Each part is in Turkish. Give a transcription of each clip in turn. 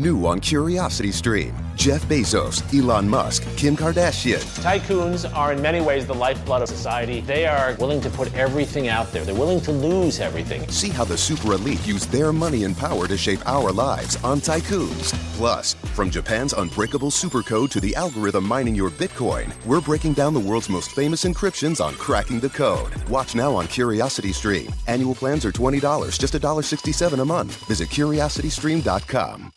New on Curiosity Stream. Jeff Bezos, Elon Musk, Kim Kardashian. Tycoons are in many ways the lifeblood of society. They are willing to put everything out there. They're willing to lose everything. See how the super elite use their money and power to shape our lives on Tycoons. Plus, from Japan's unbreakable supercode to the algorithm mining your Bitcoin, we're breaking down the world's most famous encryptions on cracking the code. Watch now on Curiosity Stream. Annual plans are $20, just $1.67 a month. Visit curiositystream.com.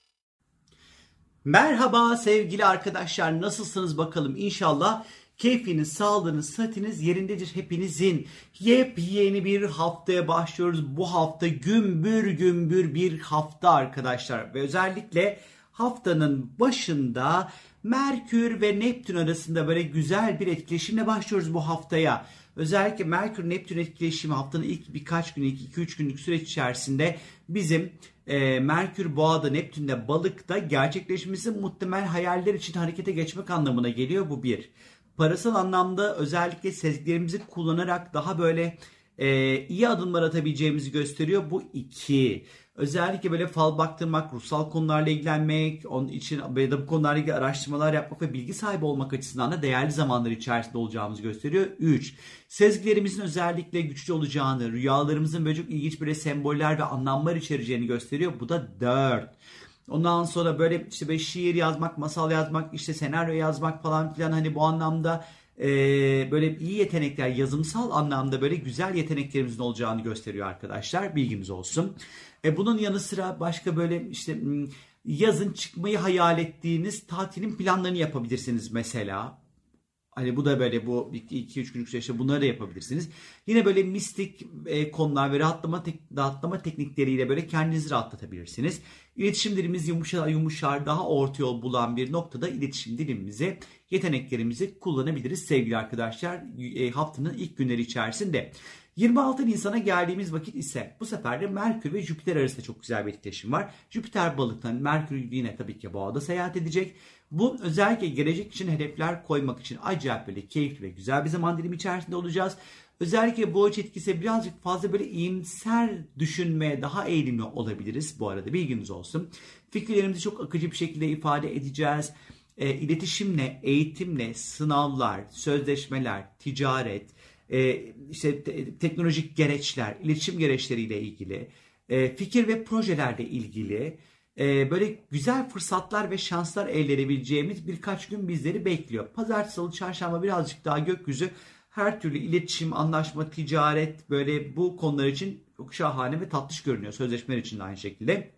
Merhaba sevgili arkadaşlar nasılsınız bakalım inşallah keyfiniz, sağlığınız, sıhhatiniz yerindedir hepinizin. Yepyeni bir haftaya başlıyoruz. Bu hafta gümbür gümbür bir hafta arkadaşlar ve özellikle haftanın başında Merkür ve Neptün arasında böyle güzel bir etkileşimle başlıyoruz bu haftaya. Özellikle Merkür Neptün etkileşimi haftanın ilk birkaç gün, ilk 2-3 günlük süreç içerisinde bizim e, Merkür Boğa'da, Neptün'de, Balık'ta gerçekleşmesi muhtemel hayaller için harekete geçmek anlamına geliyor. Bu bir. Parasal anlamda özellikle sezgilerimizi kullanarak daha böyle e, iyi adımlar atabileceğimizi gösteriyor. Bu iki. Özellikle böyle fal baktırmak, ruhsal konularla ilgilenmek, onun için ya da bu konularla ilgili araştırmalar yapmak ve bilgi sahibi olmak açısından da değerli zamanlar içerisinde olacağımızı gösteriyor. 3. Sezgilerimizin özellikle güçlü olacağını, rüyalarımızın böyle çok ilginç böyle semboller ve anlamlar içereceğini gösteriyor. Bu da 4. Ondan sonra böyle işte böyle şiir yazmak, masal yazmak, işte senaryo yazmak falan filan hani bu anlamda e, böyle iyi yetenekler, yazımsal anlamda böyle güzel yeteneklerimizin olacağını gösteriyor arkadaşlar. Bilgimiz olsun. E, bunun yanı sıra başka böyle işte yazın çıkmayı hayal ettiğiniz tatilin planlarını yapabilirsiniz mesela. Hani bu da böyle bu 2-3 günlük süreçte bunları da yapabilirsiniz. Yine böyle mistik e, konular ve rahatlama, tek, rahatlama teknikleriyle böyle kendinizi rahatlatabilirsiniz. İletişim dilimiz yumuşar, yumuşar daha orta yol bulan bir noktada iletişim dilimizi, yeteneklerimizi kullanabiliriz sevgili arkadaşlar e, haftanın ilk günleri içerisinde. 26 Nisan'a geldiğimiz vakit ise bu sefer de Merkür ve Jüpiter arasında çok güzel bir etkileşim var. Jüpiter balıktan, Merkür yine tabii ki boğada seyahat edecek. Bu özellikle gelecek için hedefler koymak için acayip böyle keyifli ve güzel bir zaman dilimi içerisinde olacağız. Özellikle bu etkisi birazcık fazla böyle iyimser düşünmeye daha eğilimli olabiliriz bu arada bilginiz olsun. Fikirlerimizi çok akıcı bir şekilde ifade edeceğiz. E, iletişimle, eğitimle, sınavlar, sözleşmeler, ticaret, e, işte te- teknolojik gereçler, iletişim gereçleriyle ilgili, e, fikir ve projelerle ilgili e, böyle güzel fırsatlar ve şanslar elde edebileceğimiz birkaç gün bizleri bekliyor. Pazartesi, salı, çarşamba birazcık daha gökyüzü her türlü iletişim, anlaşma, ticaret böyle bu konular için çok şahane ve tatlış görünüyor. Sözleşmeler için de aynı şekilde.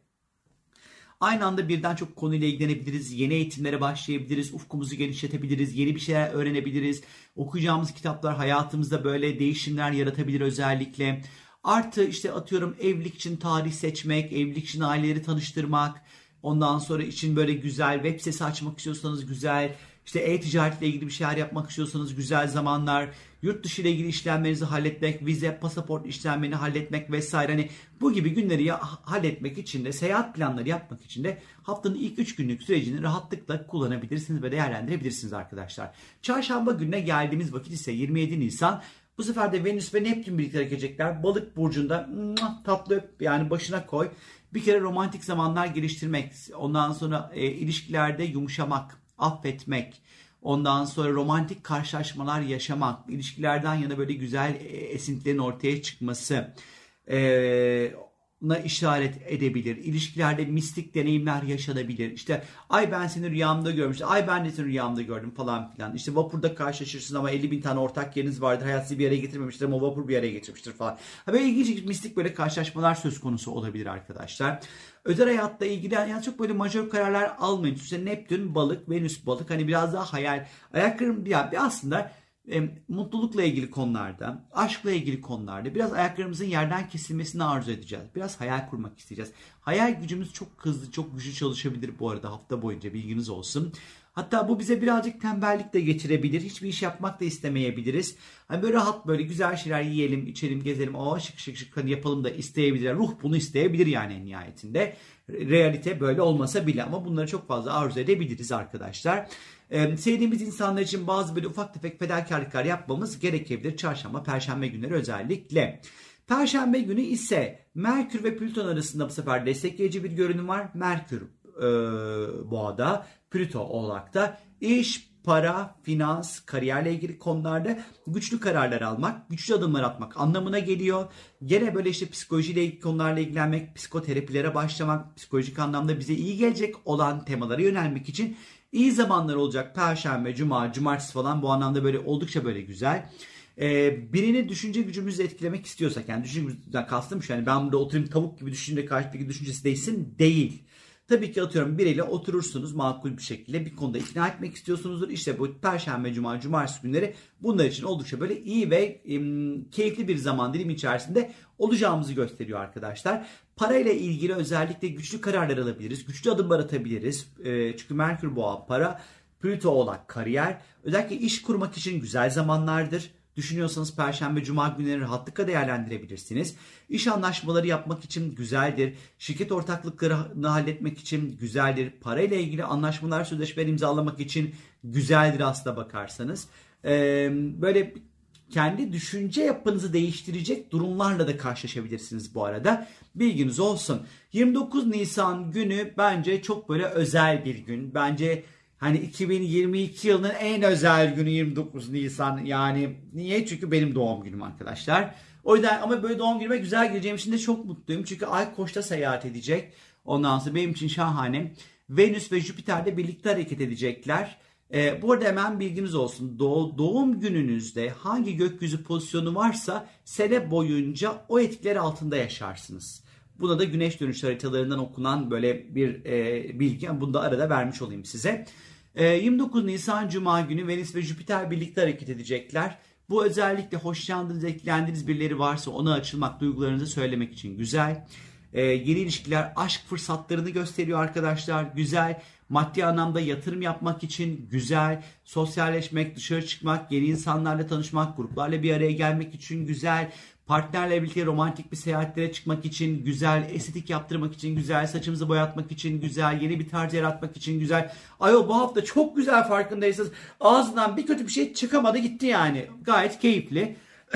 Aynı anda birden çok konuyla ilgilenebiliriz. Yeni eğitimlere başlayabiliriz. Ufkumuzu genişletebiliriz. Yeni bir şeyler öğrenebiliriz. Okuyacağımız kitaplar hayatımızda böyle değişimler yaratabilir özellikle. Artı işte atıyorum evlilik için tarih seçmek, evlilik için aileleri tanıştırmak. Ondan sonra için böyle güzel web sitesi açmak istiyorsanız güzel. İşte e-ticaretle ilgili bir şeyler yapmak istiyorsanız güzel zamanlar. Yurt dışı ile ilgili işlemlerinizi halletmek, vize, pasaport işlemlerini halletmek vesaire. Hani bu gibi günleri ya, halletmek için de seyahat planları yapmak için de haftanın ilk 3 günlük sürecini rahatlıkla kullanabilirsiniz ve değerlendirebilirsiniz arkadaşlar. Çarşamba gününe geldiğimiz vakit ise 27 Nisan bu sefer de Venüs ve Neptün birlikte hareket edecekler. Balık burcunda tatlı yani başına koy. Bir kere romantik zamanlar geliştirmek, ondan sonra e, ilişkilerde yumuşamak, affetmek, ondan sonra romantik karşılaşmalar yaşamak, ilişkilerden yana böyle güzel e, esintilerin ortaya çıkması, e, na işaret edebilir. İlişkilerde mistik deneyimler yaşanabilir. İşte ay ben seni rüyamda görmüştüm. Ay ben de seni rüyamda gördüm falan filan. İşte vapurda karşılaşırsın ama 50 bin tane ortak yeriniz vardır. Hayat sizi bir yere getirmemiştir ama vapur bir yere getirmiştir falan. Böyle ilginç mistik böyle karşılaşmalar söz konusu olabilir arkadaşlar. Özel hayatla ilgili yani çok böyle majör kararlar almayın. İşte Neptün balık, Venüs balık hani biraz daha hayal. Ayaklarım bir aslında mutlulukla ilgili konularda, aşkla ilgili konularda biraz ayaklarımızın yerden kesilmesini arzu edeceğiz. Biraz hayal kurmak isteyeceğiz. Hayal gücümüz çok hızlı, çok güçlü çalışabilir bu arada hafta boyunca bilginiz olsun. Hatta bu bize birazcık tembellik de getirebilir. Hiçbir iş yapmak da istemeyebiliriz. Hani böyle rahat böyle güzel şeyler yiyelim, içelim, gezelim. Aa şık şık şık hani yapalım da isteyebilir. Ruh bunu isteyebilir yani en nihayetinde. Realite böyle olmasa bile ama bunları çok fazla arzu edebiliriz arkadaşlar. Ee, sevdiğimiz insanlar için bazı böyle ufak tefek fedakarlıklar yapmamız gerekebilir. Çarşamba, perşembe günleri özellikle. Perşembe günü ise Merkür ve Plüton arasında bu sefer destekleyici bir görünüm var. Merkür e, boğada, Plüto oğlakta. İş, para, finans, kariyerle ilgili konularda güçlü kararlar almak, güçlü adımlar atmak anlamına geliyor. Gene böyle işte psikolojiyle ilgili konularla ilgilenmek, psikoterapilere başlamak, psikolojik anlamda bize iyi gelecek olan temalara yönelmek için iyi zamanlar olacak. Perşembe, cuma, cumartesi falan bu anlamda böyle oldukça böyle güzel. Ee, birini düşünce gücümüzle etkilemek istiyorsak yani düşünce gücümüzden kastım şu yani ben burada oturayım tavuk gibi düşünce karşıdaki düşüncesi değilsin değil. Tabii ki atıyorum biriyle oturursunuz makul bir şekilde bir konuda ikna etmek istiyorsunuzdur. İşte bu perşembe, cuma, cumartesi günleri bunlar için oldukça böyle iyi ve im, keyifli bir zaman dilimi içerisinde olacağımızı gösteriyor arkadaşlar. Parayla ilgili özellikle güçlü kararlar alabiliriz. Güçlü adımlar atabiliriz. E, çünkü Merkür Boğa para, Plüto Oğlak kariyer. Özellikle iş kurmak için güzel zamanlardır. Düşünüyorsanız Perşembe, Cuma günleri rahatlıkla değerlendirebilirsiniz. İş anlaşmaları yapmak için güzeldir. Şirket ortaklıklarını halletmek için güzeldir. Parayla ilgili anlaşmalar, sözleşmeler imzalamak için güzeldir aslında bakarsanız. Ee, böyle kendi düşünce yapınızı değiştirecek durumlarla da karşılaşabilirsiniz bu arada. Bilginiz olsun. 29 Nisan günü bence çok böyle özel bir gün. Bence Hani 2022 yılının en özel günü 29 Nisan. Yani niye? Çünkü benim doğum günüm arkadaşlar. O yüzden ama böyle doğum günüme güzel gireceğim için de çok mutluyum. Çünkü Ay Koç'ta seyahat edecek. Ondan sonra benim için şahane. Venüs ve Jüpiter de birlikte hareket edecekler. Ee, bu arada hemen bilginiz olsun. Doğ, doğum gününüzde hangi gökyüzü pozisyonu varsa sene boyunca o etkiler altında yaşarsınız. Buna da güneş dönüş haritalarından okunan böyle bir e, bilgi. Bunu da arada vermiş olayım size. E, 29 Nisan Cuma günü Venüs ve Jüpiter birlikte hareket edecekler. Bu özellikle hoşlandığınız, etkilendiğiniz birileri varsa ona açılmak, duygularınızı söylemek için güzel. E, yeni ilişkiler aşk fırsatlarını gösteriyor arkadaşlar. Güzel. Maddi anlamda yatırım yapmak için güzel. Sosyalleşmek, dışarı çıkmak, yeni insanlarla tanışmak, gruplarla bir araya gelmek için güzel. Partnerle birlikte romantik bir seyahatlere çıkmak için güzel, estetik yaptırmak için güzel, saçımızı boyatmak için güzel, yeni bir tarz yaratmak için güzel. Ayol bu hafta çok güzel farkındaysanız ağzından bir kötü bir şey çıkamadı gitti yani. Gayet keyifli.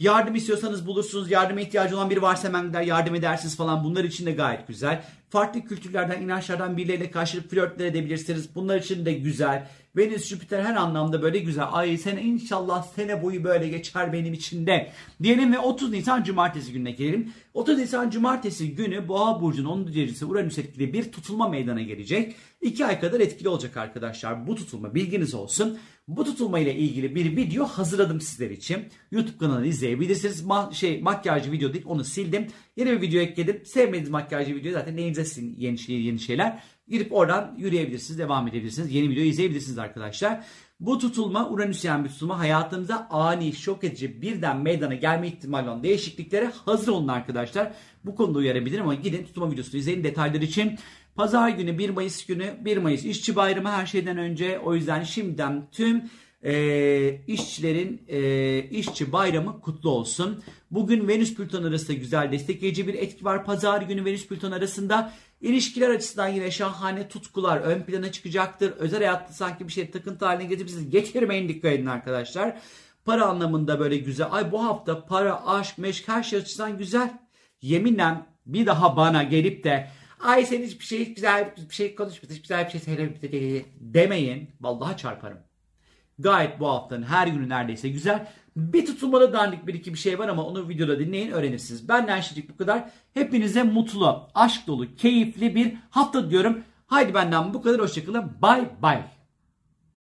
Yardım istiyorsanız bulursunuz. Yardıma ihtiyacı olan biri varsa hemen gider yardım edersiniz falan. Bunlar için de gayet güzel. Farklı kültürlerden, inançlardan birileriyle karşılık flörtler edebilirsiniz. Bunlar için de güzel. Venüs, Jüpiter her anlamda böyle güzel. Ay sen inşallah sene boyu böyle geçer benim için de. Diyelim ve 30 Nisan Cumartesi gününe gelelim. 30 Nisan Cumartesi günü Boğa Burcu'nun 10. derecesi Uranüs etkili bir tutulma meydana gelecek. 2 ay kadar etkili olacak arkadaşlar bu tutulma bilginiz olsun. Bu tutulma ile ilgili bir video hazırladım sizler için. YouTube kanalını izleyebilirsiniz. Ma şey makyajcı video değil onu sildim. Yeni bir video ekledim. Sevmediğiniz makyajcı video zaten neyinize silin yeni, şey, yeni şeyler. Girip oradan yürüyebilirsiniz, devam edebilirsiniz. Yeni video izleyebilirsiniz arkadaşlar. Bu tutulma Uranüs yani bir tutulma hayatımıza ani, şok edici birden meydana gelme ihtimali olan değişikliklere hazır olun arkadaşlar. Bu konuda uyarabilirim ama gidin tutulma videosunu izleyin detaylar için. Pazar günü 1 Mayıs günü 1 Mayıs işçi bayramı her şeyden önce o yüzden şimdiden tüm e, işçilerin e, işçi bayramı kutlu olsun. Bugün Venüs Plüton arasında güzel destekleyici bir etki var. Pazar günü Venüs Plüton arasında ilişkiler açısından yine şahane tutkular ön plana çıkacaktır. Özel hayatta sanki bir şey takıntı haline getirip siz getirmeyin dikkat edin arkadaşlar. Para anlamında böyle güzel. Ay bu hafta para, aşk, meşk her şey açısından güzel. Yeminle bir daha bana gelip de ay sen hiçbir şey hiç güzel bir şey konuşmadın, hiç güzel bir şey söylemedin demeyin. Vallahi çarparım. Gayet bu haftanın her günü neredeyse güzel. Bir tutulmada dandik bir iki bir şey var ama onu videoda dinleyin öğrenirsiniz. Benden şimdilik bu kadar. Hepinize mutlu, aşk dolu, keyifli bir hafta diyorum. Haydi benden bu kadar. Hoşçakalın. Bye bye.